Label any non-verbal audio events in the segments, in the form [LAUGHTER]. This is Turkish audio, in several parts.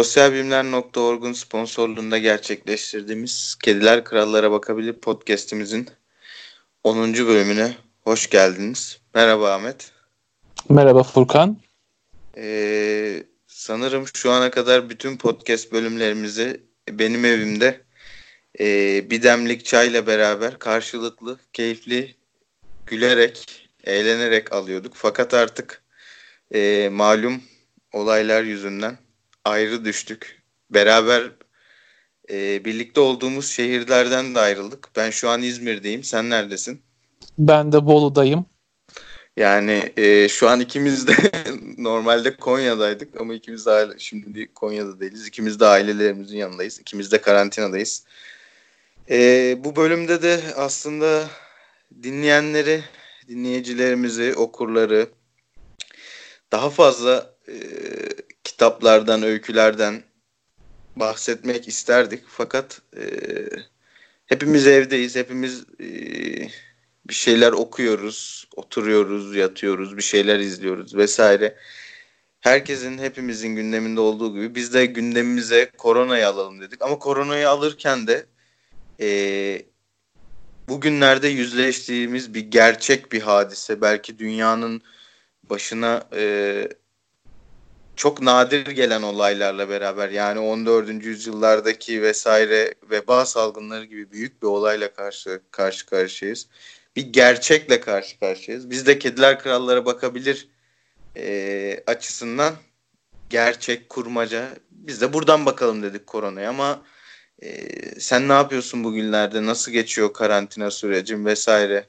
Sosyalbilimler.org'un sponsorluğunda gerçekleştirdiğimiz Kediler Krallara Bakabilir podcast'imizin 10. bölümüne hoş geldiniz. Merhaba Ahmet. Merhaba Furkan. Ee, sanırım şu ana kadar bütün podcast bölümlerimizi benim evimde e, bir demlik çayla beraber karşılıklı, keyifli, gülerek, eğlenerek alıyorduk. Fakat artık e, malum olaylar yüzünden ayrı düştük. Beraber e, birlikte olduğumuz şehirlerden de ayrıldık. Ben şu an İzmir'deyim. Sen neredesin? Ben de Bolu'dayım. Yani e, şu an ikimiz de [LAUGHS] normalde Konya'daydık ama ikimiz de aile, şimdi Konya'da değiliz. İkimiz de ailelerimizin yanındayız. İkimiz de karantinadayız. E, bu bölümde de aslında dinleyenleri, dinleyicilerimizi, okurları daha fazla e, kitaplardan, öykülerden bahsetmek isterdik. Fakat e, hepimiz evdeyiz. Hepimiz e, bir şeyler okuyoruz, oturuyoruz, yatıyoruz, bir şeyler izliyoruz vesaire. Herkesin, hepimizin gündeminde olduğu gibi biz de gündemimize koronayı alalım dedik. Ama koronayı alırken de e, bugünlerde yüzleştiğimiz bir gerçek bir hadise. Belki dünyanın başına e, çok nadir gelen olaylarla beraber yani 14. yüzyıllardaki vesaire veba salgınları gibi büyük bir olayla karşı karşı karşıyayız. Bir gerçekle karşı karşıyayız. Biz de Kediler Krallara bakabilir e, açısından gerçek kurmaca biz de buradan bakalım dedik koronaya ama e, sen ne yapıyorsun bugünlerde nasıl geçiyor karantina sürecin vesaire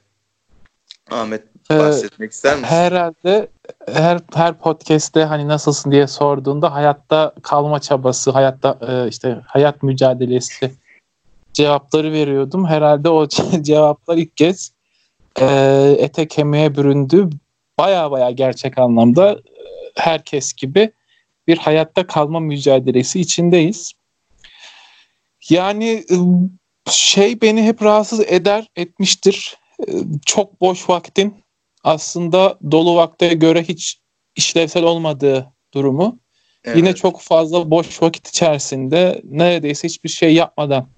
Ahmet ee, bahsetmek ister misin? Herhalde her her podcast'te hani nasılsın diye sorduğunda hayatta kalma çabası, hayatta e, işte hayat mücadelesi cevapları veriyordum. Herhalde o [LAUGHS] cevaplar ilk kez e, ete kemiğe büründü. Baya baya gerçek anlamda e, herkes gibi bir hayatta kalma mücadelesi içindeyiz. Yani şey beni hep rahatsız eder etmiştir. Çok boş vaktin aslında dolu vakte göre hiç işlevsel olmadığı durumu evet. yine çok fazla boş vakit içerisinde neredeyse hiçbir şey yapmadan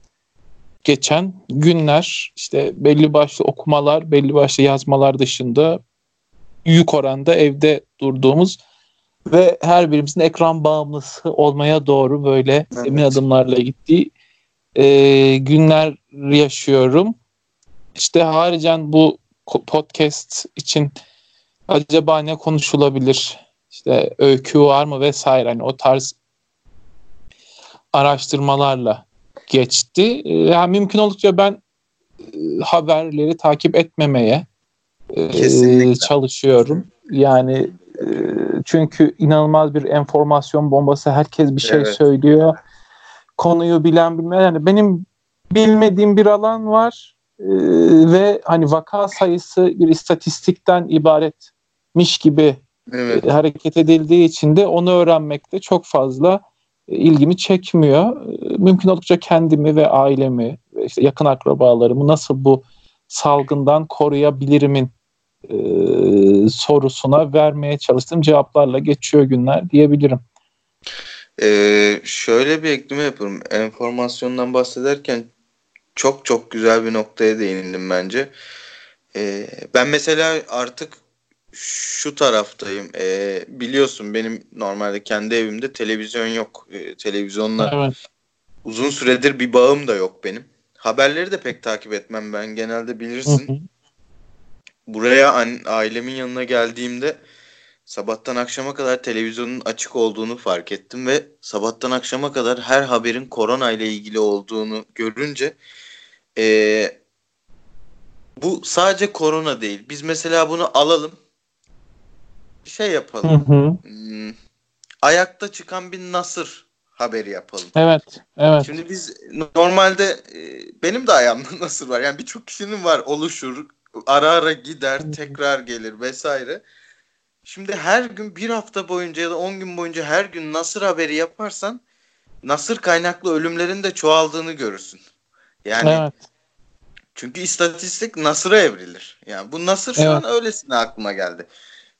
geçen günler işte belli başlı okumalar, belli başlı yazmalar dışında büyük oranda evde durduğumuz ve her birimizin ekran bağımlısı olmaya doğru böyle evet. emin adımlarla gittiği e, günler yaşıyorum. İşte haricen bu podcast için acaba ne konuşulabilir? İşte öykü var mı vesaire hani o tarz araştırmalarla geçti. Ee, yani mümkün oldukça ben e, haberleri takip etmemeye e, çalışıyorum. Yani e, çünkü inanılmaz bir enformasyon bombası. Herkes bir şey evet. söylüyor. Konuyu bilen bilmeyen. Yani benim bilmediğim bir alan var ee, ve hani vaka sayısı bir istatistikten ibaretmiş gibi evet. e, hareket edildiği için de onu öğrenmekte çok fazla e, ilgimi çekmiyor. E, mümkün oldukça kendimi ve ailemi, işte yakın akrabalarımı nasıl bu salgından koruyabilirimin e, sorusuna vermeye çalıştığım cevaplarla geçiyor günler diyebilirim. Ee, şöyle bir ekleme yapıyorum. Enformasyondan bahsederken çok çok güzel bir noktaya değindim bence. Ee, ben mesela artık şu taraftayım. Ee, biliyorsun benim normalde kendi evimde televizyon yok. Ee, televizyonla evet. uzun süredir bir bağım da yok benim. Haberleri de pek takip etmem ben. Genelde bilirsin. Buraya ailemin yanına geldiğimde sabahtan akşama kadar televizyonun açık olduğunu fark ettim ve sabahtan akşama kadar her haberin korona ile ilgili olduğunu görünce ee, bu sadece korona değil. Biz mesela bunu alalım. şey yapalım. Hı hı. Hmm, ayakta çıkan bir Nasır haberi yapalım. Evet, evet. Şimdi biz normalde e, benim de ayağımda [LAUGHS] Nasır var. Yani birçok kişinin var oluşur, ara ara gider, tekrar gelir vesaire. Şimdi her gün bir hafta boyunca ya da on gün boyunca her gün Nasır haberi yaparsan Nasır kaynaklı ölümlerin de çoğaldığını görürsün. Yani evet. çünkü istatistik Nasır'a evrilir. Yani bu Nasır şu evet. an öylesine aklıma geldi.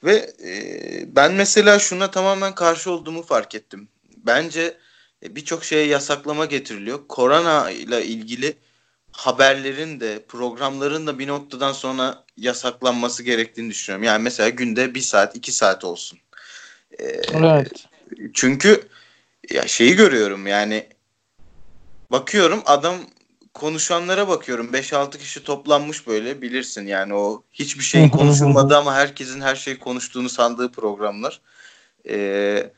Ve e, ben mesela şuna tamamen karşı olduğumu fark ettim. Bence e, birçok şeye yasaklama getiriliyor. Korona ile ilgili haberlerin de programların da bir noktadan sonra yasaklanması gerektiğini düşünüyorum. Yani mesela günde bir saat iki saat olsun. Ee, evet. Çünkü ya şeyi görüyorum yani bakıyorum adam konuşanlara bakıyorum 5-6 kişi toplanmış böyle bilirsin yani o hiçbir şey konuşulmadı ama herkesin her şeyi konuştuğunu sandığı programlar. Ee,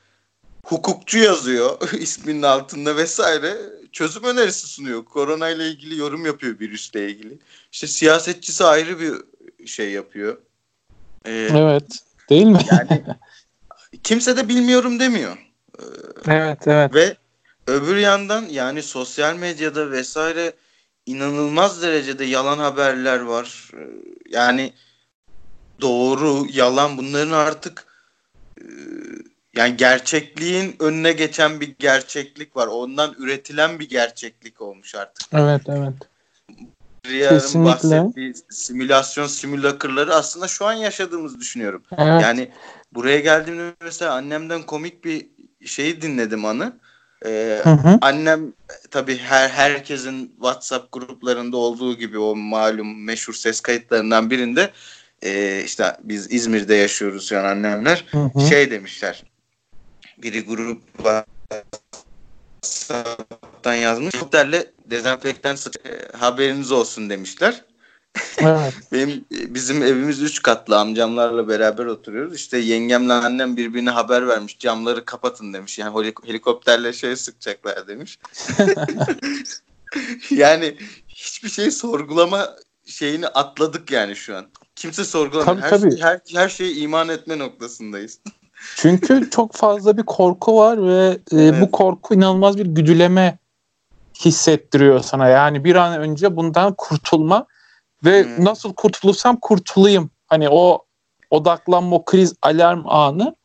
hukukçu yazıyor [LAUGHS] isminin altında vesaire çözüm önerisi sunuyor. Korona ile ilgili yorum yapıyor virüsle ilgili. İşte siyasetçisi ayrı bir şey yapıyor. Ee, evet. Değil mi? Yani kimse de bilmiyorum demiyor. Ee, evet, evet. Ve öbür yandan yani sosyal medyada vesaire inanılmaz derecede yalan haberler var. Ee, yani doğru, yalan bunların artık e, yani gerçekliğin önüne geçen bir gerçeklik var. Ondan üretilen bir gerçeklik olmuş artık. Evet, evet. Riyar'ın bahsettiği simülasyon simülakırları aslında şu an yaşadığımızı düşünüyorum. Evet. Yani buraya geldiğimde mesela annemden komik bir şeyi dinledim anı. Ee, hı hı. Annem tabii her herkesin WhatsApp gruplarında olduğu gibi o malum meşhur ses kayıtlarından birinde e, işte biz İzmir'de yaşıyoruz an annemler hı hı. şey demişler biri grup WhatsApp'tan yazmış. Helikopterle dezenfektan e, haberiniz olsun demişler. Evet. [LAUGHS] Benim bizim evimiz üç katlı amcamlarla beraber oturuyoruz. İşte yengemle annem birbirine haber vermiş. Camları kapatın demiş. Yani helikopterle şey sıkacaklar demiş. [LAUGHS] [LAUGHS] yani hiçbir şey sorgulama şeyini atladık yani şu an. Kimse sorgulamıyor. Tabii, her, tabii. Şey, her, her şeye iman etme noktasındayız. Çünkü çok fazla bir korku var ve e, evet. bu korku inanılmaz bir güdüleme hissettiriyor sana. Yani bir an önce bundan kurtulma ve hmm. nasıl kurtulursam kurtulayım. Hani o odaklanma, o kriz alarm anı.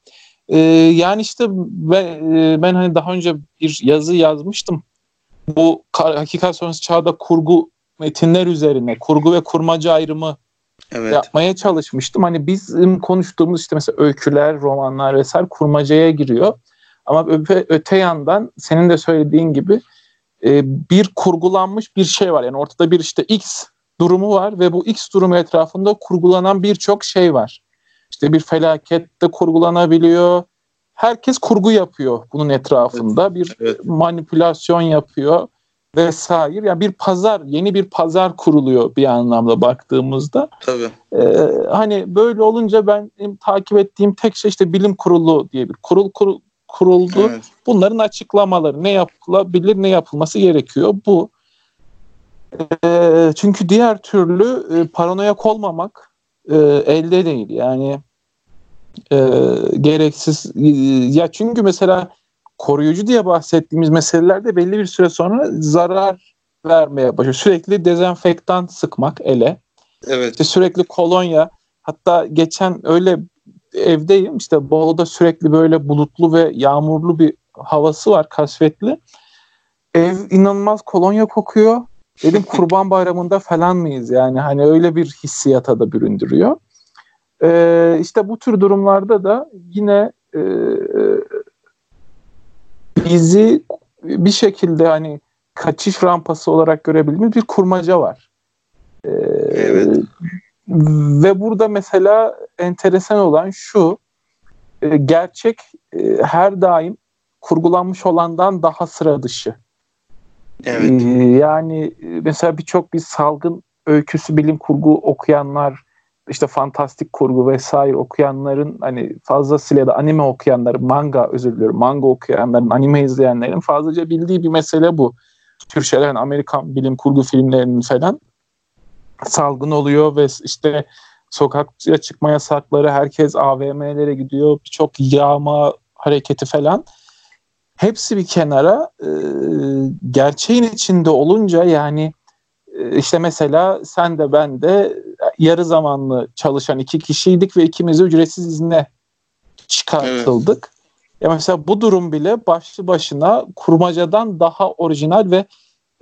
Ee, yani işte ben, e, ben hani daha önce bir yazı yazmıştım. Bu hakikat sonrası çağda kurgu metinler üzerine, kurgu ve kurmaca ayrımı evet. yapmaya çalışmıştım. Hani bizim konuştuğumuz işte mesela öyküler, romanlar vesaire kurmacaya giriyor. Ama öte, öte yandan senin de söylediğin gibi e, bir kurgulanmış bir şey var. Yani ortada bir işte X durumu var ve bu X durumu etrafında kurgulanan birçok şey var. İşte bir felaket de kurgulanabiliyor. Herkes kurgu yapıyor bunun etrafında. Evet. Bir evet. manipülasyon yapıyor vesaire. Yani bir pazar, yeni bir pazar kuruluyor bir anlamda baktığımızda. Tabii. Ee, hani böyle olunca ben takip ettiğim tek şey işte bilim kurulu diye bir kurul, kurul kuruldu. Evet. Bunların açıklamaları ne yapılabilir, ne yapılması gerekiyor bu. E, çünkü diğer türlü e, paranoyak olmamak e, elde değil. Yani e, gereksiz e, ya çünkü mesela koruyucu diye bahsettiğimiz meselelerde belli bir süre sonra zarar vermeye başlıyor. Sürekli dezenfektan sıkmak ele. Evet. İşte sürekli kolonya. Hatta geçen öyle evdeyim. İşte Bolu'da sürekli böyle bulutlu ve yağmurlu bir havası var, kasvetli. Ev inanılmaz kolonya kokuyor. Dedim kurban bayramında falan mıyız yani hani öyle bir hissiyata da büründürüyor. Ee, işte bu tür durumlarda da yine e, bizi bir şekilde hani kaçış rampası olarak görebildiğimiz bir kurmaca var. Ee, evet. Ve burada mesela enteresan olan şu, e, gerçek e, her daim kurgulanmış olandan daha sıra dışı. Evet. Ee, yani e, mesela birçok bir salgın öyküsü bilim kurgu okuyanlar işte fantastik kurgu vesaire okuyanların hani fazlasıyla da anime okuyanlar, manga özür diliyorum, manga okuyanların, anime izleyenlerin fazlaca bildiği bir mesele bu. Tür şeyler, yani Amerikan bilim kurgu filmlerinin falan salgın oluyor ve işte sokakça çıkma yasakları, herkes AVM'lere gidiyor, birçok yağma hareketi falan. Hepsi bir kenara e, gerçeğin içinde olunca yani e, işte mesela sen de ben de yarı zamanlı çalışan iki kişiydik ve ikimiz ücretsiz izne çıkartıldık. Evet. Ya mesela bu durum bile başlı başına kurmacadan daha orijinal ve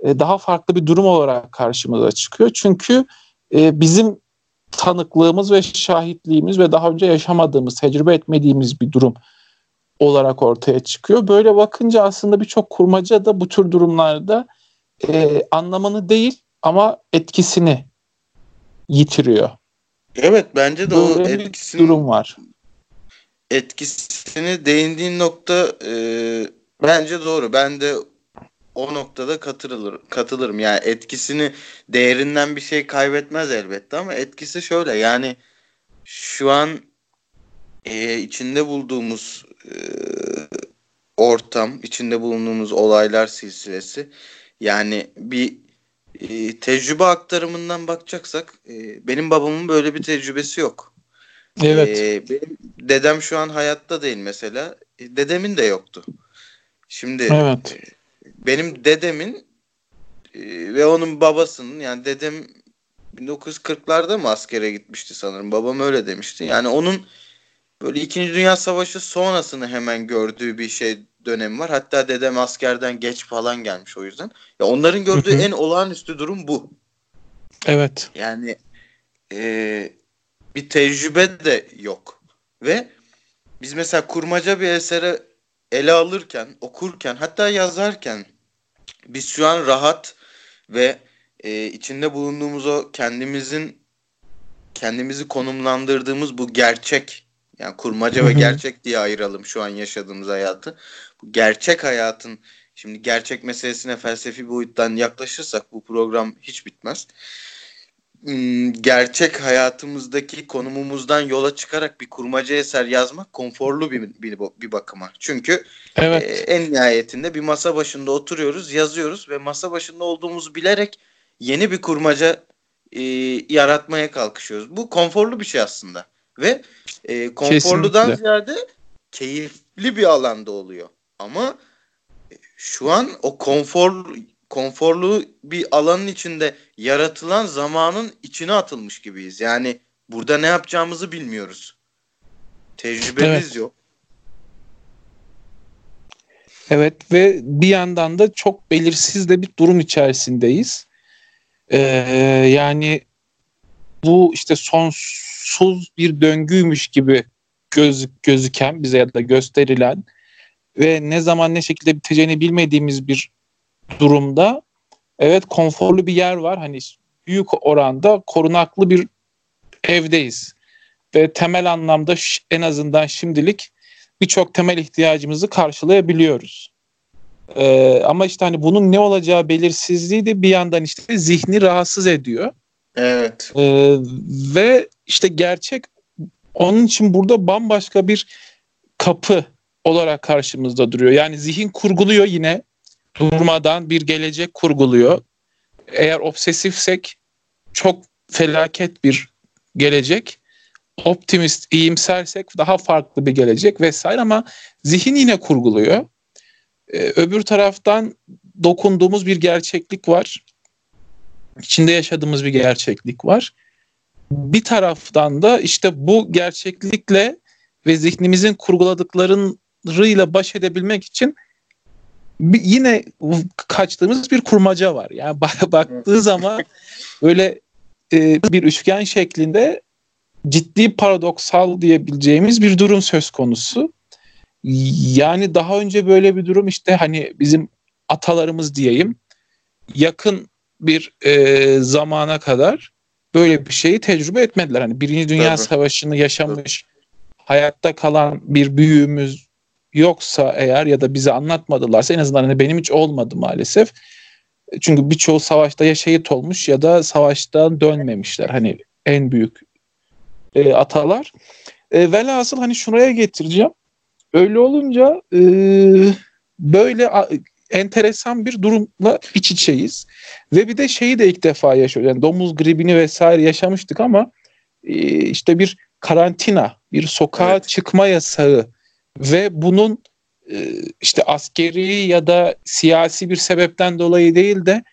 e, daha farklı bir durum olarak karşımıza çıkıyor. Çünkü e, bizim tanıklığımız ve şahitliğimiz ve daha önce yaşamadığımız, tecrübe etmediğimiz bir durum olarak ortaya çıkıyor. Böyle bakınca aslında birçok kurmaca da bu tür durumlarda e, anlamını değil ama etkisini yitiriyor. Evet bence de Böyle o etkisini durum var. Etkisini değindiğin nokta e, bence doğru. Ben de o noktada katılır, katılırım. Yani etkisini değerinden bir şey kaybetmez elbette ama etkisi şöyle yani şu an e, içinde bulduğumuz e, ortam, içinde bulunduğumuz olaylar silsilesi yani bir e, tecrübe aktarımından bakacaksak e, benim babamın böyle bir tecrübesi yok. Evet. E, benim dedem şu an hayatta değil mesela. E, dedemin de yoktu. Şimdi evet. E, benim dedemin e, ve onun babasının yani dedem 1940'larda mı askere gitmişti sanırım. Babam öyle demişti. Yani onun böyle 2. Dünya Savaşı sonrasını hemen gördüğü bir şey dönemi var. Hatta dedem askerden geç falan gelmiş o yüzden. Ya onların gördüğü en olağanüstü durum bu. Evet. Yani e, bir tecrübe de yok. Ve biz mesela kurmaca bir esere ele alırken, okurken, hatta yazarken biz şu an rahat ve e, içinde bulunduğumuz o kendimizin kendimizi konumlandırdığımız bu gerçek yani kurmaca ve gerçek diye ayıralım şu an yaşadığımız hayatı. Bu gerçek hayatın şimdi gerçek meselesine felsefi boyuttan yaklaşırsak bu program hiç bitmez. Hmm, gerçek hayatımızdaki konumumuzdan yola çıkarak bir kurmaca eser yazmak konforlu bir bir, bir bakıma. Çünkü evet. e, en nihayetinde bir masa başında oturuyoruz, yazıyoruz ve masa başında olduğumuzu bilerek yeni bir kurmaca e, yaratmaya kalkışıyoruz. Bu konforlu bir şey aslında ve e, konforludan Kesinlikle. ziyade keyifli bir alanda oluyor. Ama e, şu an o konfor konforlu bir alanın içinde yaratılan zamanın içine atılmış gibiyiz. Yani burada ne yapacağımızı bilmiyoruz. Tecrübemiz evet. yok. Evet ve bir yandan da çok belirsiz de bir durum içerisindeyiz. Ee, yani bu işte sonsuz bir döngüymüş gibi göz, gözüken bize ya da gösterilen ve ne zaman ne şekilde biteceğini bilmediğimiz bir durumda evet konforlu bir yer var. Hani büyük oranda korunaklı bir evdeyiz. Ve temel anlamda en azından şimdilik birçok temel ihtiyacımızı karşılayabiliyoruz. Ee, ama işte hani bunun ne olacağı belirsizliği de bir yandan işte zihni rahatsız ediyor. Evet. Ee, ve işte gerçek onun için burada bambaşka bir kapı olarak karşımızda duruyor. Yani zihin kurguluyor yine durmadan bir gelecek kurguluyor. Eğer obsesifsek çok felaket bir gelecek. Optimist, iyimsersek daha farklı bir gelecek vesaire ama zihin yine kurguluyor. Ee, öbür taraftan dokunduğumuz bir gerçeklik var. İçinde yaşadığımız bir gerçeklik var. Bir taraftan da işte bu gerçeklikle ve zihnimizin kurguladıklarıyla baş edebilmek için yine kaçtığımız bir kurmaca var. Yani [LAUGHS] baktığı zaman böyle e, bir üçgen şeklinde ciddi paradoksal diyebileceğimiz bir durum söz konusu. Yani daha önce böyle bir durum işte hani bizim atalarımız diyeyim yakın bir e, zamana kadar böyle bir şeyi tecrübe etmediler. Hani Birinci Dünya Tabii. Savaşı'nı yaşamış Tabii. hayatta kalan bir büyüğümüz yoksa eğer ya da bize anlatmadılarsa en azından hani benim hiç olmadı maalesef. Çünkü birçoğu savaşta ya şehit olmuş ya da savaştan dönmemişler. Hani en büyük e, atalar. E, velhasıl hani şuraya getireceğim. Öyle olunca e, böyle enteresan bir durumla iç içeyiz. Ve bir de şeyi de ilk defa yaşıyoruz. Yani domuz gribini vesaire yaşamıştık ama e, işte bir karantina, bir sokağa evet. çıkma yasağı ve bunun e, işte askeri ya da siyasi bir sebepten dolayı değil de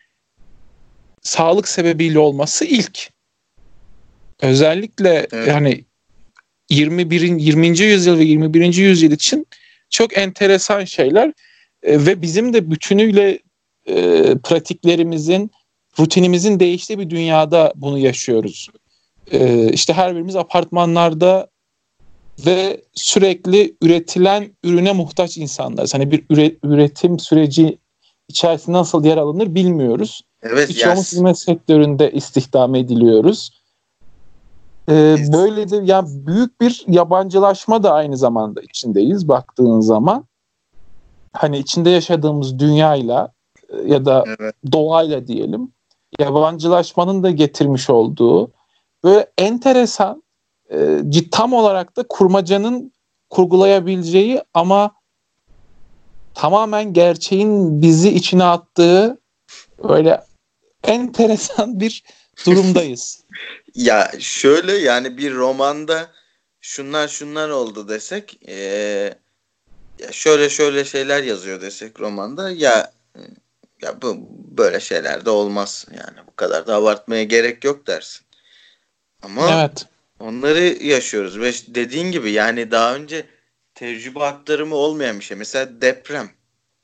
sağlık sebebiyle olması ilk. Özellikle evet. yani 21. 20. yüzyıl ve 21. yüzyıl için çok enteresan şeyler e, ve bizim de bütünüyle e, pratiklerimizin, rutinimizin değiştiği bir dünyada bunu yaşıyoruz. E, işte her birimiz apartmanlarda ve sürekli üretilen ürüne muhtaç insanlarız. Hani bir üretim süreci içerisinde nasıl yer alınır bilmiyoruz. Evet, Birçoğumuz yes. hizmet sektöründe istihdam ediliyoruz. Ee, böyle de yani büyük bir yabancılaşma da aynı zamanda içindeyiz baktığın zaman. Hani içinde yaşadığımız dünyayla e, ya da evet. doğayla diyelim yabancılaşmanın da getirmiş olduğu böyle enteresan e, tam olarak da kurmacanın kurgulayabileceği ama tamamen gerçeğin bizi içine attığı böyle enteresan bir durumdayız. [LAUGHS] ya şöyle yani bir romanda şunlar şunlar oldu desek ee, ya şöyle şöyle şeyler yazıyor desek romanda ya ya bu böyle şeyler de olmaz yani bu kadar da abartmaya gerek yok dersin. Ama evet. onları yaşıyoruz ve dediğin gibi yani daha önce tecrübe aktarımı olmayan bir şey. Mesela deprem.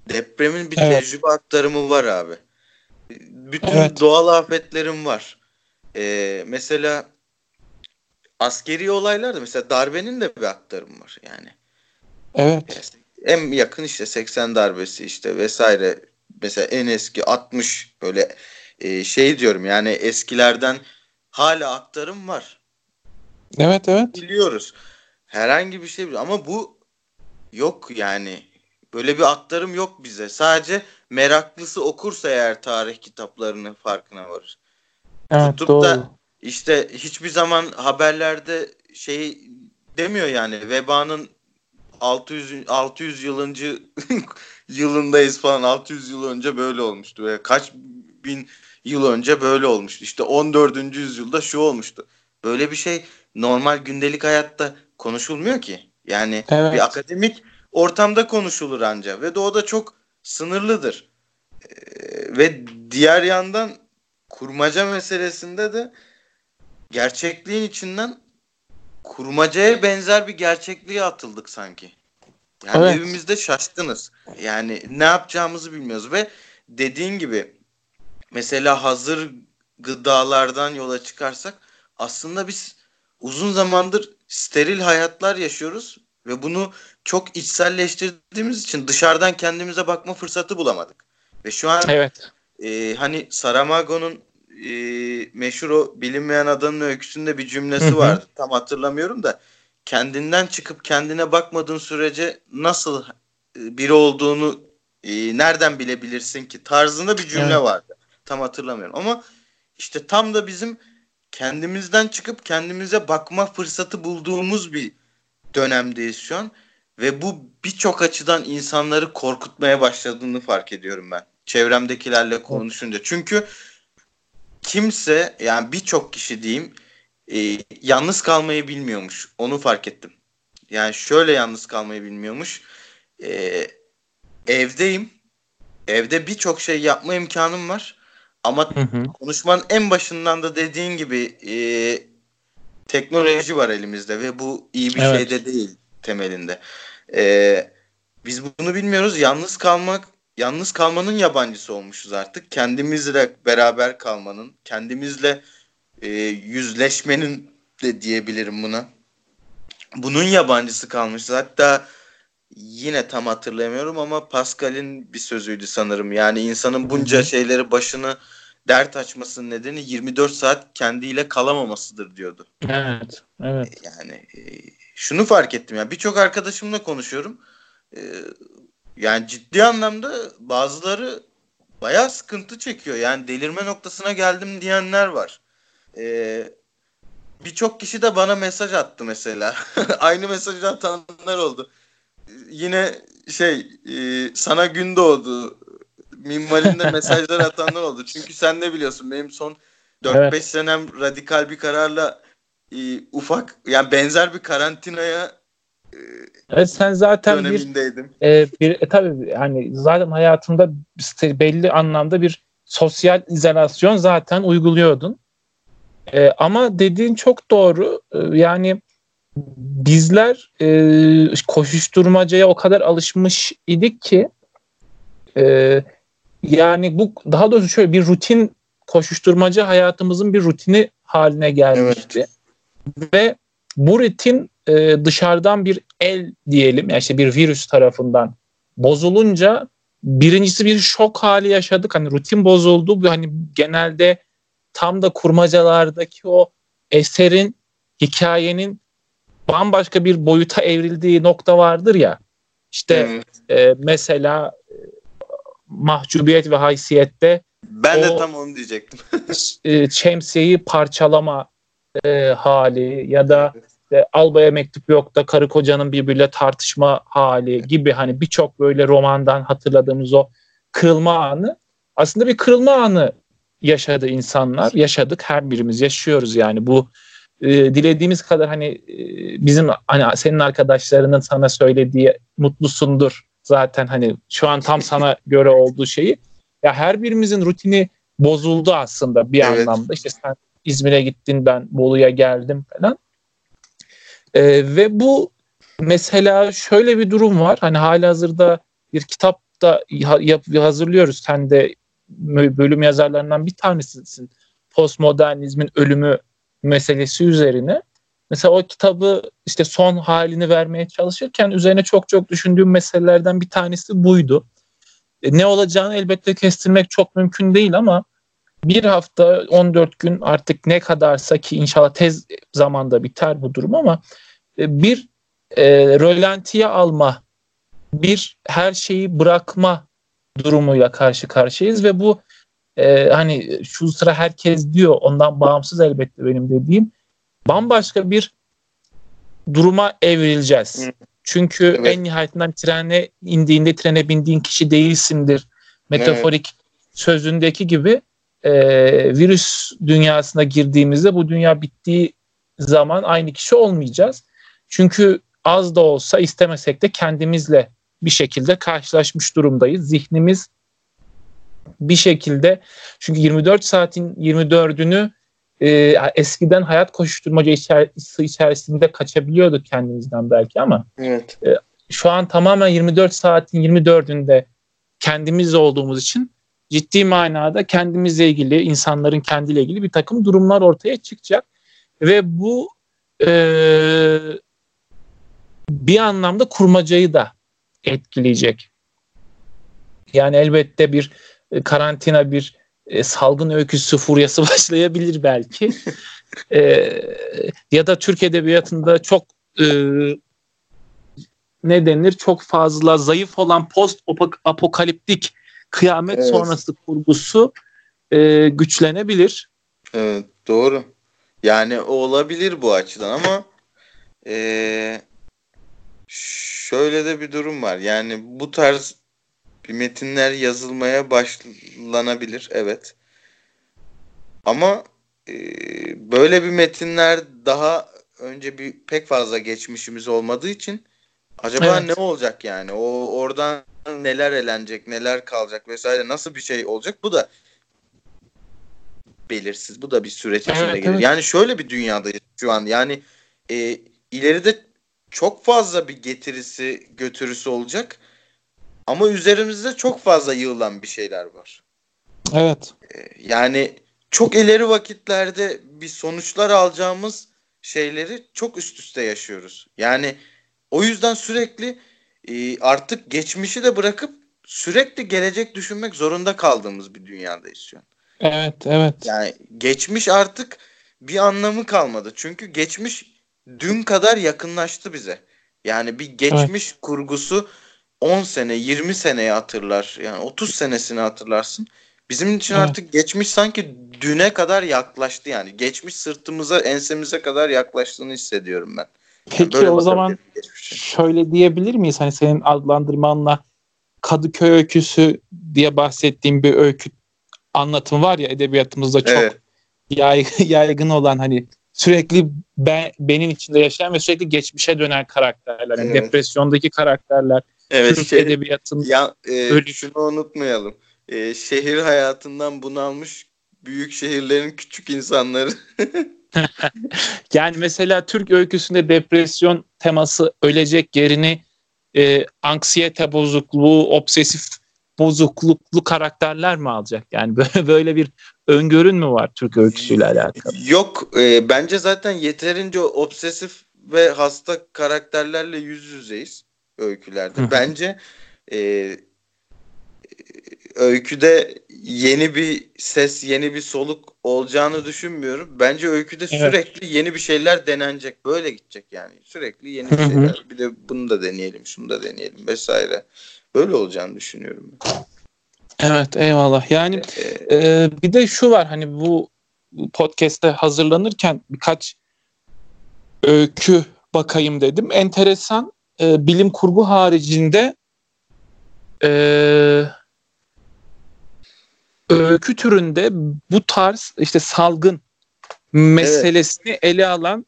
Depremin bir evet. tecrübe aktarımı var abi. Bütün evet. doğal afetlerim var. Ee, mesela askeri olaylarda mesela darbenin de bir aktarımı var yani. Evet. En yakın işte 80 darbesi işte vesaire. Mesela en eski 60 böyle e, şey diyorum yani eskilerden hala aktarım var. Evet evet. Biliyoruz. Herhangi bir şey ama bu yok yani. Böyle bir aktarım yok bize. Sadece meraklısı okursa eğer tarih kitaplarının farkına varır. Evet, Tutup doğru. da işte hiçbir zaman haberlerde şey demiyor yani vebanın 600 600 yılıncı [LAUGHS] yılındayız falan 600 yıl önce böyle olmuştu ve kaç bin yıl önce böyle olmuştu. İşte 14. yüzyılda şu olmuştu. Böyle bir şey normal gündelik hayatta konuşulmuyor ki. Yani evet. bir akademik ortamda konuşulur anca ve de o da çok sınırlıdır. Ee, ve diğer yandan kurmaca meselesinde de gerçekliğin içinden kurmacaya benzer bir gerçekliğe atıldık sanki. Yani evet. evimizde şaşkınız. Yani ne yapacağımızı bilmiyoruz ve dediğin gibi mesela hazır gıdalardan yola çıkarsak aslında biz uzun zamandır steril hayatlar yaşıyoruz ve bunu çok içselleştirdiğimiz için dışarıdan kendimize bakma fırsatı bulamadık. Ve şu an evet. e, hani Saramago'nun e, meşhur o bilinmeyen adanın öyküsünde bir cümlesi Hı-hı. vardı. Tam hatırlamıyorum da kendinden çıkıp kendine bakmadığın sürece nasıl e, biri olduğunu e, nereden bilebilirsin ki tarzında bir cümle evet. vardı. Tam hatırlamıyorum ama işte tam da bizim kendimizden çıkıp kendimize bakma fırsatı bulduğumuz bir dönemdeyiz şu an. Ve bu birçok açıdan insanları korkutmaya başladığını fark ediyorum ben. Çevremdekilerle konuşunca. Çünkü kimse yani birçok kişi diyeyim e, yalnız kalmayı bilmiyormuş. Onu fark ettim. Yani şöyle yalnız kalmayı bilmiyormuş. E, evdeyim. Evde birçok şey yapma imkanım var. Ama hı hı. konuşmanın en başından da dediğin gibi e, teknoloji var elimizde ve bu iyi bir evet. şey de değil temelinde. E, biz bunu bilmiyoruz. Yalnız kalmak, yalnız kalmanın yabancısı olmuşuz artık. Kendimizle beraber kalmanın, kendimizle e, yüzleşmenin de diyebilirim buna. Bunun yabancısı kalmışız. Hatta yine tam hatırlamıyorum ama Pascal'in bir sözüydü sanırım. Yani insanın bunca şeyleri başını dert açmasının nedeni 24 saat kendiyle kalamamasıdır diyordu. Evet, evet. Yani e, şunu fark ettim ya birçok arkadaşımla konuşuyorum. E, yani ciddi anlamda bazıları bayağı sıkıntı çekiyor. Yani delirme noktasına geldim diyenler var. E, birçok kişi de bana mesaj attı mesela. [LAUGHS] Aynı mesajı atanlar oldu. Yine şey e, sana gün doğdu minvalinde [LAUGHS] mesajlar atanlar oldu. Çünkü sen ne biliyorsun benim son 4-5 evet. senem radikal bir kararla e, ufak yani benzer bir karantinaya Evet sen zaten bir, e, bir e, tabii yani zaten hayatında belli anlamda bir sosyal izolasyon zaten uyguluyordun. E, ama dediğin çok doğru. E, yani bizler e, koşuşturmacaya o kadar alışmış idik ki e, yani bu daha doğrusu şöyle bir rutin koşuşturmaca hayatımızın bir rutini haline gelmişti. Evet. Ve bu rutin e, dışarıdan bir el diyelim yani işte bir virüs tarafından bozulunca birincisi bir şok hali yaşadık. Hani rutin bozuldu. Hani genelde tam da kurmacalardaki o eserin, hikayenin bambaşka bir boyuta evrildiği nokta vardır ya. İşte evet. e, mesela e, mahcubiyet ve haysiyette ben de tam onu diyecektim. [LAUGHS] e, şemsiyeyi parçalama e, hali ya da işte albaya mektup yok da karı kocanın birbiriyle tartışma hali gibi hani birçok böyle romandan hatırladığımız o kırılma anı aslında bir kırılma anı yaşadı insanlar. Yaşadık her birimiz yaşıyoruz yani bu e, dilediğimiz kadar hani e, bizim hani senin arkadaşlarının sana söylediği mutlusundur zaten hani şu an tam sana [LAUGHS] göre olduğu şeyi ya her birimizin rutini bozuldu aslında bir evet. anlamda. İşte sen İzmir'e gittin ben Bolu'ya geldim falan. E, ve bu mesela şöyle bir durum var. Hani hali hazırda bir kitap da hazırlıyoruz. Sen de bölüm yazarlarından bir tanesisin. Postmodernizmin ölümü meselesi üzerine. Mesela o kitabı işte son halini vermeye çalışırken üzerine çok çok düşündüğüm meselelerden bir tanesi buydu. E, ne olacağını elbette kestirmek çok mümkün değil ama bir hafta 14 gün artık ne kadarsa ki inşallah tez zamanda biter bu durum ama e, bir e, rölantiye alma, bir her şeyi bırakma durumuyla karşı karşıyayız ve bu e, hani şu sıra herkes diyor ondan bağımsız elbette benim dediğim bambaşka bir duruma evrileceğiz. Çünkü evet. en nihayetinden trene indiğinde trene bindiğin kişi değilsindir. Metaforik evet. sözündeki gibi e, virüs dünyasına girdiğimizde bu dünya bittiği zaman aynı kişi olmayacağız. Çünkü az da olsa istemesek de kendimizle bir şekilde karşılaşmış durumdayız. Zihnimiz bir şekilde çünkü 24 saatin 24'ünü e, eskiden hayat koşuşturmaca içerisinde kaçabiliyorduk kendimizden belki ama evet. e, şu an tamamen 24 saatin 24'ünde kendimiz olduğumuz için ciddi manada kendimizle ilgili, insanların kendiyle ilgili bir takım durumlar ortaya çıkacak. Ve bu e, bir anlamda kurmacayı da etkileyecek. Yani elbette bir e, karantina, bir e, salgın öyküsü furyası [LAUGHS] başlayabilir belki. e, ya da Türk Edebiyatı'nda çok e, ne denir çok fazla zayıf olan post apokaliptik kıyamet evet. sonrası kurgusu e, güçlenebilir. Evet doğru. Yani o olabilir bu açıdan ama e, şöyle de bir durum var. Yani bu tarz bir metinler yazılmaya başlanabilir. Evet. Ama e, böyle bir metinler daha önce bir pek fazla geçmişimiz olmadığı için acaba evet. ne olacak yani? O oradan neler elenecek, neler kalacak vesaire nasıl bir şey olacak? Bu da belirsiz. Bu da bir süreç içinde evet, gelir. Evet. Yani şöyle bir dünyadayız şu an. Yani e, ileride çok fazla bir getirisi, götürüsü olacak. Ama üzerimizde çok fazla yığılan bir şeyler var. Evet. E, yani çok ileri vakitlerde bir sonuçlar alacağımız şeyleri çok üst üste yaşıyoruz. Yani o yüzden sürekli e, artık geçmişi de bırakıp sürekli gelecek düşünmek zorunda kaldığımız bir dünyadayız şu an. Evet, evet. Yani geçmiş artık bir anlamı kalmadı. Çünkü geçmiş dün kadar yakınlaştı bize. Yani bir geçmiş evet. kurgusu 10 sene, 20 seneyi hatırlar. Yani 30 senesini hatırlarsın. Bizim için evet. artık geçmiş sanki düne kadar yaklaştı yani. Geçmiş sırtımıza, ensemize kadar yaklaştığını hissediyorum ben. Peki yani o zaman şöyle diyebilir miyiz? Hani senin adlandırmanla Kadıköy öyküsü diye bahsettiğim bir öykü anlatımı var ya edebiyatımızda çok evet. [LAUGHS] yaygın olan hani sürekli ben, benim içinde yaşayan ve sürekli geçmişe dönen karakterler. Yani evet. Depresyondaki karakterler. Evet, Türk şey, edebiyatının ya, e, ölü... Şunu unutmayalım. E, şehir hayatından bunalmış büyük şehirlerin küçük insanları. [LAUGHS] [LAUGHS] yani mesela Türk öyküsünde depresyon teması ölecek yerini e, anksiyete bozukluğu, obsesif bozukluklu karakterler mi alacak? Yani böyle, [LAUGHS] böyle bir öngörün mü var Türk öyküsüyle alakalı? Yok. E, bence zaten yeterince obsesif ve hasta karakterlerle yüz yüzeyiz öykülerde. bence e, öyküde yeni bir ses, yeni bir soluk olacağını düşünmüyorum. Bence öyküde evet. sürekli yeni bir şeyler denenecek. Böyle gidecek yani. Sürekli yeni bir şeyler. bir de bunu da deneyelim, şunu da deneyelim vesaire. Böyle olacağını düşünüyorum. Evet eyvallah. Yani ee, e, bir de şu var hani bu podcast'te hazırlanırken birkaç öykü bakayım dedim. Enteresan e, bilim kurgu haricinde e, öykü türünde bu tarz işte salgın meselesini evet. ele alan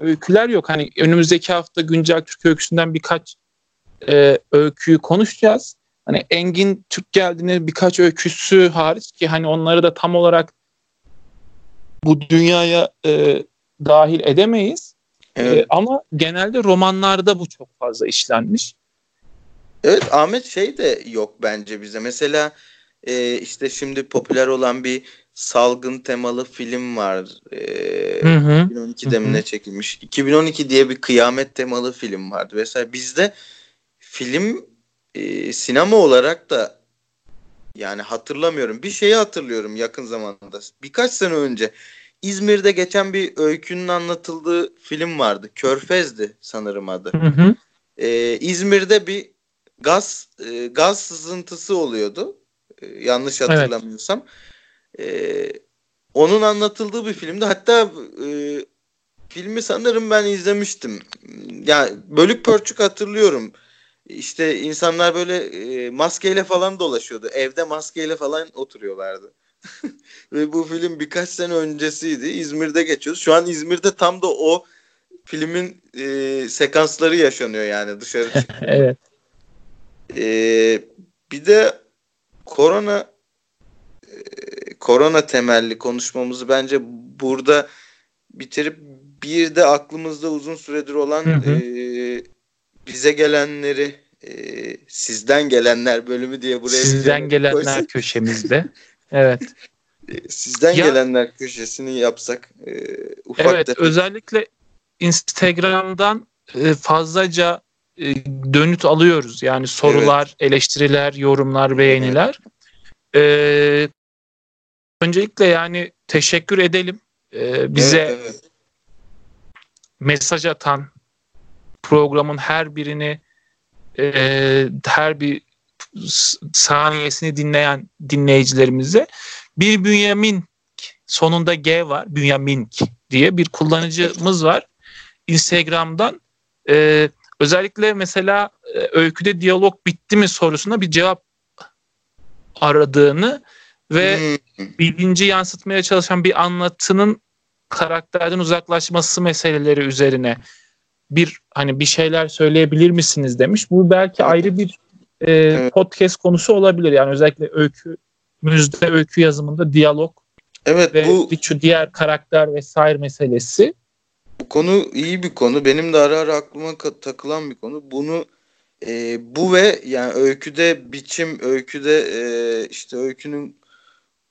öyküler yok. Hani önümüzdeki hafta güncel Türk öyküsünden birkaç e, öyküyü konuşacağız. Hani Engin Türk geldiğinde birkaç öyküsü hariç ki hani onları da tam olarak bu dünyaya e, dahil edemeyiz. Evet. E, ama genelde romanlarda bu çok fazla işlenmiş. Evet Ahmet şey de yok bence bize. Mesela e, işte şimdi popüler olan bir salgın temalı film var. E, hı hı. 2012'de mi ne çekilmiş? 2012 diye bir kıyamet temalı film vardı. Mesela bizde film e, sinema olarak da yani hatırlamıyorum. Bir şeyi hatırlıyorum yakın zamanda. Birkaç sene önce İzmir'de geçen bir öykünün anlatıldığı film vardı. Körfez'di sanırım adı. Hı hı. Ee, İzmir'de bir gaz e, gaz sızıntısı oluyordu. Yanlış hatırlamıyorsam. Evet. E, onun anlatıldığı bir filmdi. Hatta e, filmi sanırım ben izlemiştim. Yani bölük pörçük hatırlıyorum. İşte insanlar böyle e, maskeyle falan dolaşıyordu. Evde maskeyle falan oturuyorlardı. [LAUGHS] Ve bu film birkaç sene öncesiydi. İzmir'de geçiyoruz. Şu an İzmir'de tam da o filmin e, sekansları yaşanıyor yani dışarı [LAUGHS] evet. E, bir de korona e, korona temelli konuşmamızı bence burada bitirip bir de aklımızda uzun süredir olan hı hı. E, bize gelenleri e, sizden gelenler bölümü diye buraya sizden gelenler koysak. [LAUGHS] köşemizde evet e, sizden ya, gelenler köşesini yapsak e, ufak evet tefek. özellikle Instagram'dan e, fazlaca e, dönüt alıyoruz yani sorular evet. eleştiriler yorumlar beğeniler evet. e, öncelikle yani teşekkür edelim e, bize evet, evet. mesaj atan programın her birini e, her bir saniyesini dinleyen dinleyicilerimize bir Bünyamin sonunda G var. Bünyamin diye bir kullanıcımız var. Instagram'dan e, özellikle mesela e, öyküde diyalog bitti mi sorusuna bir cevap aradığını ve hmm. bilinci yansıtmaya çalışan bir anlatının karakterden uzaklaşması meseleleri üzerine bir hani bir şeyler söyleyebilir misiniz demiş. Bu belki evet. ayrı bir e, evet. podcast konusu olabilir. Yani özellikle öykü müzde öykü yazımında diyalog evet, ve bu, diğer karakter vesaire meselesi. Bu konu iyi bir konu. Benim de ara ara aklıma takılan bir konu. Bunu e, bu ve yani öyküde biçim, öyküde e, işte öykünün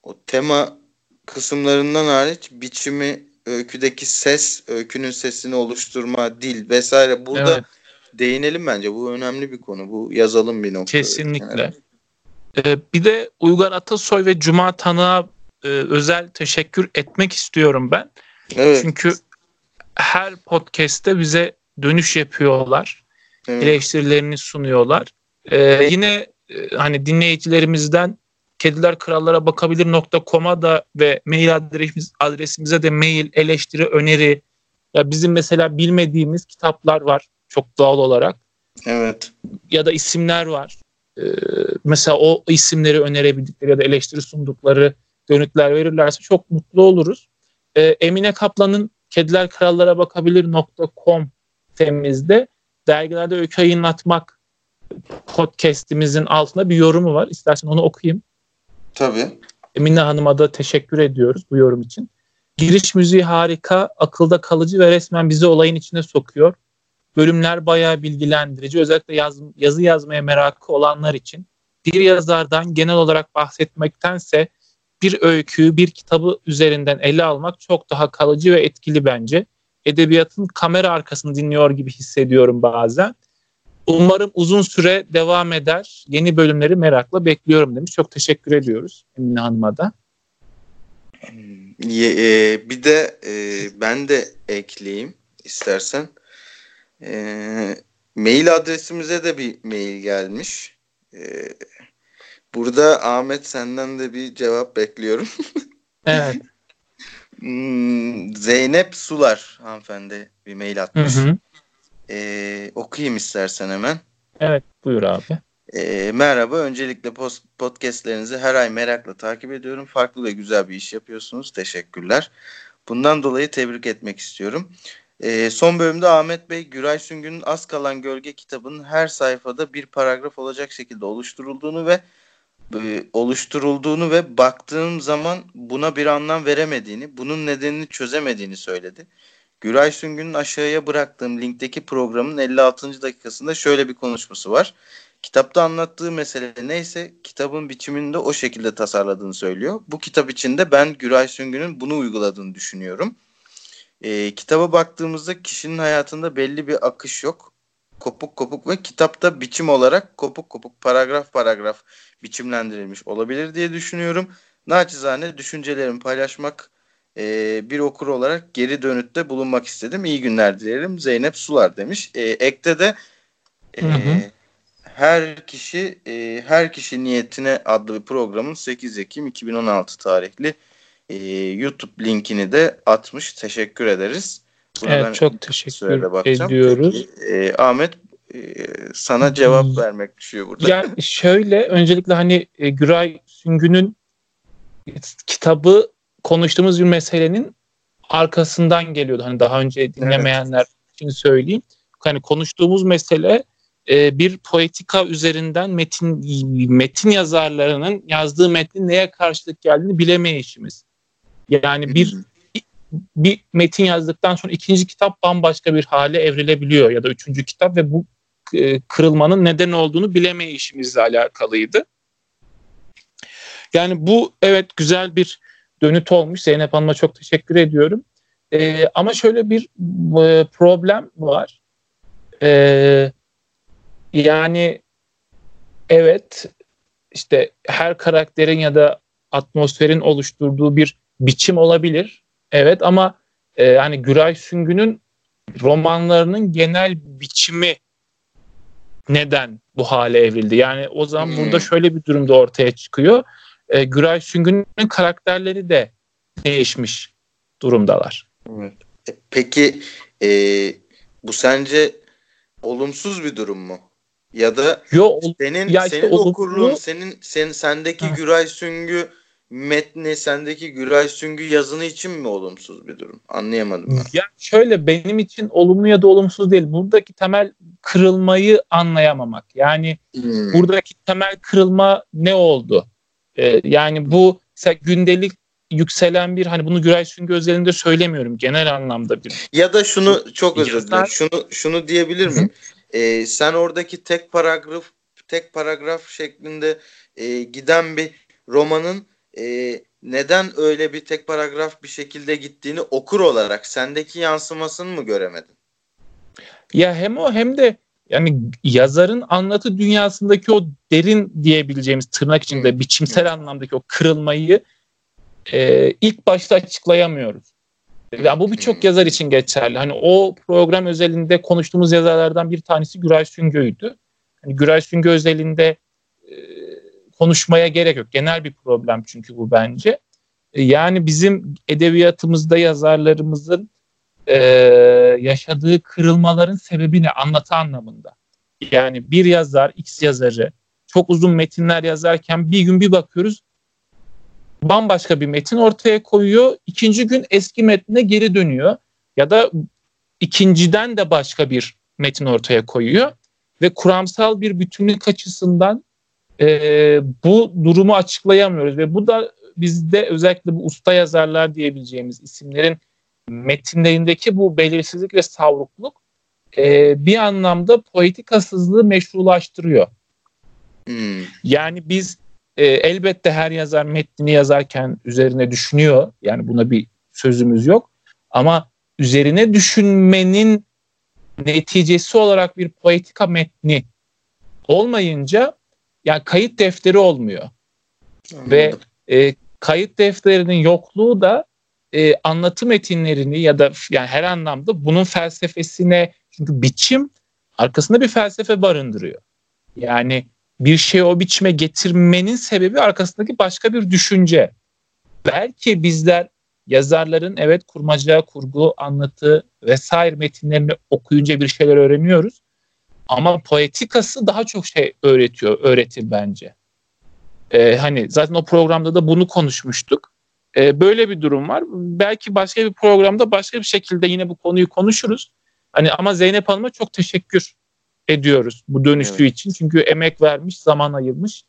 o tema kısımlarından hariç biçimi öyküdeki ses, öykünün sesini oluşturma, dil vesaire burada evet. değinelim bence. Bu önemli bir konu. Bu yazalım bir nokta. Kesinlikle. Ee, bir de Uygar Atasoy ve Cuma Tanık'a e, özel teşekkür etmek istiyorum ben. Evet. Çünkü her podcast'te bize dönüş yapıyorlar. Evet. Eleştirilerini sunuyorlar. Ee, yine e, hani dinleyicilerimizden kediler krallara bakabilir.com'a da ve mail adresimiz, adresimize de mail, eleştiri, öneri ya bizim mesela bilmediğimiz kitaplar var çok doğal olarak. Evet. Ya da isimler var. Ee, mesela o isimleri önerebildikleri ya da eleştiri sundukları dönütler verirlerse çok mutlu oluruz. Ee, Emine Kaplan'ın Kediler Krallara bakabilir.com sitemizde dergilerde öykü yayınlatmak podcast'imizin altında bir yorumu var. İstersen onu okuyayım. Tabii. Emine Hanım'a da teşekkür ediyoruz bu yorum için. Giriş müziği harika, akılda kalıcı ve resmen bizi olayın içine sokuyor. Bölümler bayağı bilgilendirici. Özellikle yaz, yazı yazmaya merakı olanlar için. Bir yazardan genel olarak bahsetmektense bir öyküyü, bir kitabı üzerinden ele almak çok daha kalıcı ve etkili bence. Edebiyatın kamera arkasını dinliyor gibi hissediyorum bazen. Umarım uzun süre devam eder. Yeni bölümleri merakla bekliyorum demiş. Çok teşekkür ediyoruz Emine Hanım'a da. E, bir de e, ben de ekleyeyim istersen. E, mail adresimize de bir mail gelmiş. Burada Ahmet senden de bir cevap bekliyorum. [LAUGHS] evet. Hmm, Zeynep Sular hanımefendi bir mail atmış. Hı hı. Ee, okuyayım istersen hemen. Evet buyur abi. Ee, merhaba. Öncelikle post, podcastlerinizi her ay merakla takip ediyorum. Farklı ve güzel bir iş yapıyorsunuz. Teşekkürler. Bundan dolayı tebrik etmek istiyorum. Ee, son bölümde Ahmet Bey, Güray Süngü'nün Az Kalan Gölge kitabının her sayfada bir paragraf olacak şekilde oluşturulduğunu ve oluşturulduğunu ve baktığım zaman buna bir anlam veremediğini, bunun nedenini çözemediğini söyledi. Güray Süngü'nün aşağıya bıraktığım linkteki programın 56. dakikasında şöyle bir konuşması var. Kitapta anlattığı mesele neyse kitabın biçimini de o şekilde tasarladığını söylüyor. Bu kitap içinde ben Güray Süngü'nün bunu uyguladığını düşünüyorum. E, kitaba baktığımızda kişinin hayatında belli bir akış yok. Kopuk kopuk ve kitapta biçim olarak kopuk kopuk paragraf paragraf biçimlendirilmiş olabilir diye düşünüyorum. Naçizane düşüncelerimi paylaşmak e, bir okur olarak geri dönütte bulunmak istedim. İyi günler dilerim. Zeynep Sular demiş. E, ekte de e, hı hı. her kişi e, her kişi niyetine adlı bir programın 8 Ekim 2016 tarihli e, YouTube linkini de atmış. Teşekkür ederiz. Evet çok teşekkür ediyoruz. Peki, e, Ahmet e, sana cevap hmm. vermek düşüyor burada. Yani [LAUGHS] şöyle öncelikle hani e, Güray Süngü'nün kitabı konuştuğumuz bir meselenin arkasından geliyordu. Hani daha önce dinlemeyenler evet. için söyleyeyim. Hani konuştuğumuz mesele e, bir poetika üzerinden metin metin yazarlarının yazdığı metnin neye karşılık geldiğini bilemeyişimiz. Yani bir bir metin yazdıktan sonra ikinci kitap bambaşka bir hale evrilebiliyor ya da üçüncü kitap ve bu e, kırılmanın neden olduğunu bilemeyişimizle alakalıydı. Yani bu evet güzel bir dönüt olmuş. Zeynep Hanım'a çok teşekkür ediyorum. E, ama şöyle bir e, problem var. E, yani evet işte her karakterin ya da atmosferin oluşturduğu bir biçim olabilir. Evet ama e, yani Güray Süngü'nün romanlarının genel biçimi neden bu hale evrildi? Yani o zaman hmm. burada şöyle bir durumda ortaya çıkıyor e, Güray Süngü'nün karakterleri de değişmiş durumdalar. Evet. E, peki e, bu sence olumsuz bir durum mu? Ya da Yo, senin ya işte senin olumlu... okurluğun, senin sen sendeki ha. Güray Süngü metni, sendeki Güray Süngü yazını için mi olumsuz bir durum? Anlayamadım ben. Ya şöyle benim için olumlu ya da olumsuz değil. Buradaki temel kırılmayı anlayamamak. Yani hmm. buradaki temel kırılma ne oldu? E, yani bu gündelik yükselen bir hani bunu Güray Süngü özelinde söylemiyorum genel anlamda bir. Ya da şunu çok özür dilerim. Şunu şunu diyebilir miyim? Ee, sen oradaki tek paragraf tek paragraf şeklinde e, giden bir romanın e, neden öyle bir tek paragraf bir şekilde gittiğini okur olarak sendeki yansımasını mı göremedin? Ya hem o hem de yani yazarın anlatı dünyasındaki o derin diyebileceğimiz tırnak içinde hmm. biçimsel anlamdaki o kırılmayı e, ilk başta açıklayamıyoruz. Ya bu birçok hmm. yazar için geçerli. Hani o program özelinde konuştuğumuz yazarlardan bir tanesi Güray Süngö'ydü. Hani Güray Süngö özelinde konuşmaya gerek yok. Genel bir problem çünkü bu bence. E, yani bizim edebiyatımızda yazarlarımızın e, yaşadığı kırılmaların sebebini anlatı anlamında. Yani bir yazar, X yazarı çok uzun metinler yazarken bir gün bir bakıyoruz bambaşka bir metin ortaya koyuyor. İkinci gün eski metnine geri dönüyor. ya da ikinciden de başka bir metin ortaya koyuyor ve kuramsal bir bütünlük açısından e, bu durumu açıklayamıyoruz ve bu da bizde özellikle bu usta yazarlar diyebileceğimiz isimlerin metinlerindeki bu belirsizlik ve savrukluk e, bir anlamda poetikasızlığı meşrulaştırıyor. Hmm. Yani biz e, elbette her yazar metnini yazarken üzerine düşünüyor. Yani buna bir sözümüz yok. Ama üzerine düşünmenin neticesi olarak bir poetika metni olmayınca yani kayıt defteri olmuyor. Anladım. Ve e, kayıt defterinin yokluğu da e, anlatı metinlerini ya da yani her anlamda bunun felsefesine çünkü biçim arkasında bir felsefe barındırıyor. Yani bir şeyi o biçime getirmenin sebebi arkasındaki başka bir düşünce. Belki bizler yazarların evet kurmaca, kurgu, anlatı vesaire metinlerini okuyunca bir şeyler öğreniyoruz. Ama poetikası daha çok şey öğretiyor, öğretir bence. Ee, hani zaten o programda da bunu konuşmuştuk. Ee, böyle bir durum var. Belki başka bir programda başka bir şekilde yine bu konuyu konuşuruz. Hani ama Zeynep Hanım'a çok teşekkür ediyoruz bu dönüşlüğü evet. için. Çünkü emek vermiş, zaman ayırmış.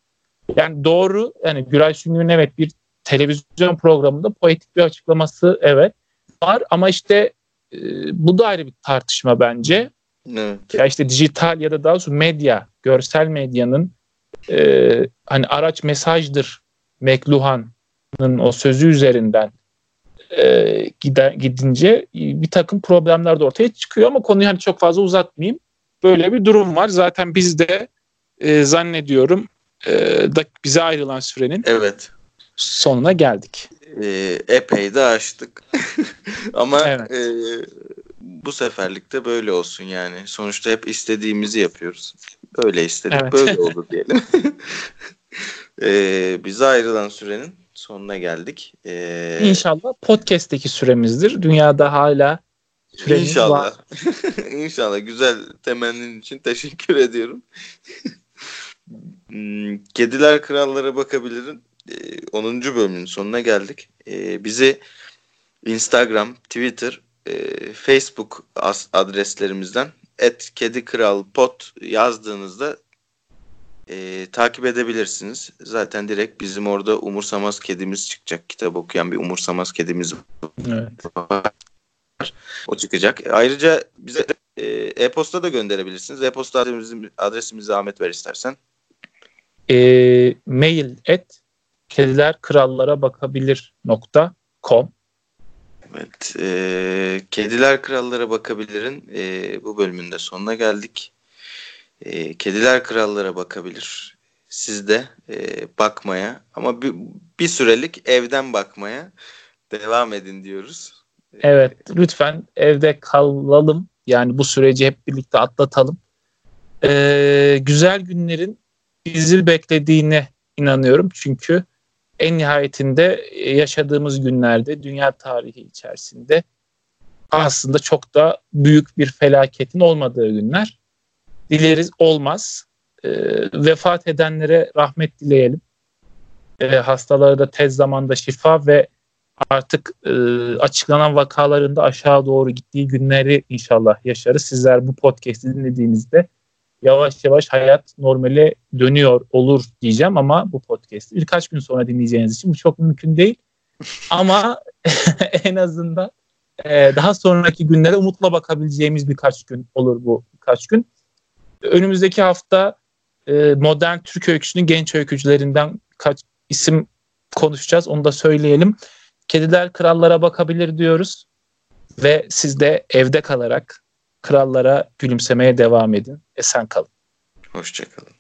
Yani doğru yani Güray Süngür'ün evet bir televizyon programında poetik bir açıklaması evet var ama işte e, bu da ayrı bir tartışma bence. Evet. Ya işte dijital ya da daha doğrusu medya, görsel medyanın e, hani araç mesajdır Mekluhan'ın o sözü üzerinden e, gider, gidince bir takım problemler de ortaya çıkıyor ama konuyu hani çok fazla uzatmayayım. Böyle bir durum var. Zaten biz de e, zannediyorum e, da bize ayrılan sürenin evet. sonuna geldik. E, epey de açtık. [LAUGHS] ama evet. e, bu seferlikte böyle olsun yani. Sonuçta hep istediğimizi yapıyoruz. Böyle istedik, evet. böyle oldu [LAUGHS] diyelim. [LAUGHS] e, bize ayrılan sürenin sonuna geldik. Ee, İnşallah podcast'teki süremizdir. Dünyada hala süremiz İnşallah. var. [LAUGHS] İnşallah. Güzel temennin için teşekkür ediyorum. Hmm, Kediler Krallara bakabilirim. 10. Ee, bölümün sonuna geldik. Ee, bizi Instagram, Twitter, e, Facebook adreslerimizden et kedi kral pot yazdığınızda e, takip edebilirsiniz. Zaten direkt bizim orada umursamaz kedimiz çıkacak. Kitap okuyan bir umursamaz kedimiz evet. var. O çıkacak. Ayrıca bize e, e-posta da gönderebilirsiniz. E-posta adresimizi, adresimizi Ahmet ver istersen. E, mail et kediler krallara bakabilir nokta com Evet. E, kediler krallara bakabilirin e, bu bölümünde sonuna geldik. E, kediler krallara bakabilir. Siz de e, bakmaya ama bir, bir sürelik evden bakmaya devam edin diyoruz. Evet lütfen evde kalalım. Yani bu süreci hep birlikte atlatalım. Ee, güzel günlerin bizi beklediğine inanıyorum. Çünkü en nihayetinde yaşadığımız günlerde dünya tarihi içerisinde aslında çok da büyük bir felaketin olmadığı günler. Dileriz olmaz. E, vefat edenlere rahmet dileyelim. E, hastalara da tez zamanda şifa ve artık e, açıklanan vakalarında aşağı doğru gittiği günleri inşallah yaşarız. Sizler bu podcast'i dinlediğinizde yavaş yavaş hayat normale dönüyor olur diyeceğim ama bu podcast'i birkaç gün sonra dinleyeceğiniz için bu çok mümkün değil. ama [LAUGHS] en azından e, daha sonraki günlere umutla bakabileceğimiz birkaç gün olur bu birkaç gün. Önümüzdeki hafta e, modern Türk öyküsünün genç öykücülerinden kaç isim konuşacağız. Onu da söyleyelim. Kediler krallara bakabilir diyoruz. Ve siz de evde kalarak Krallara gülümsemeye devam edin. Esen kalın. Hoşçakalın.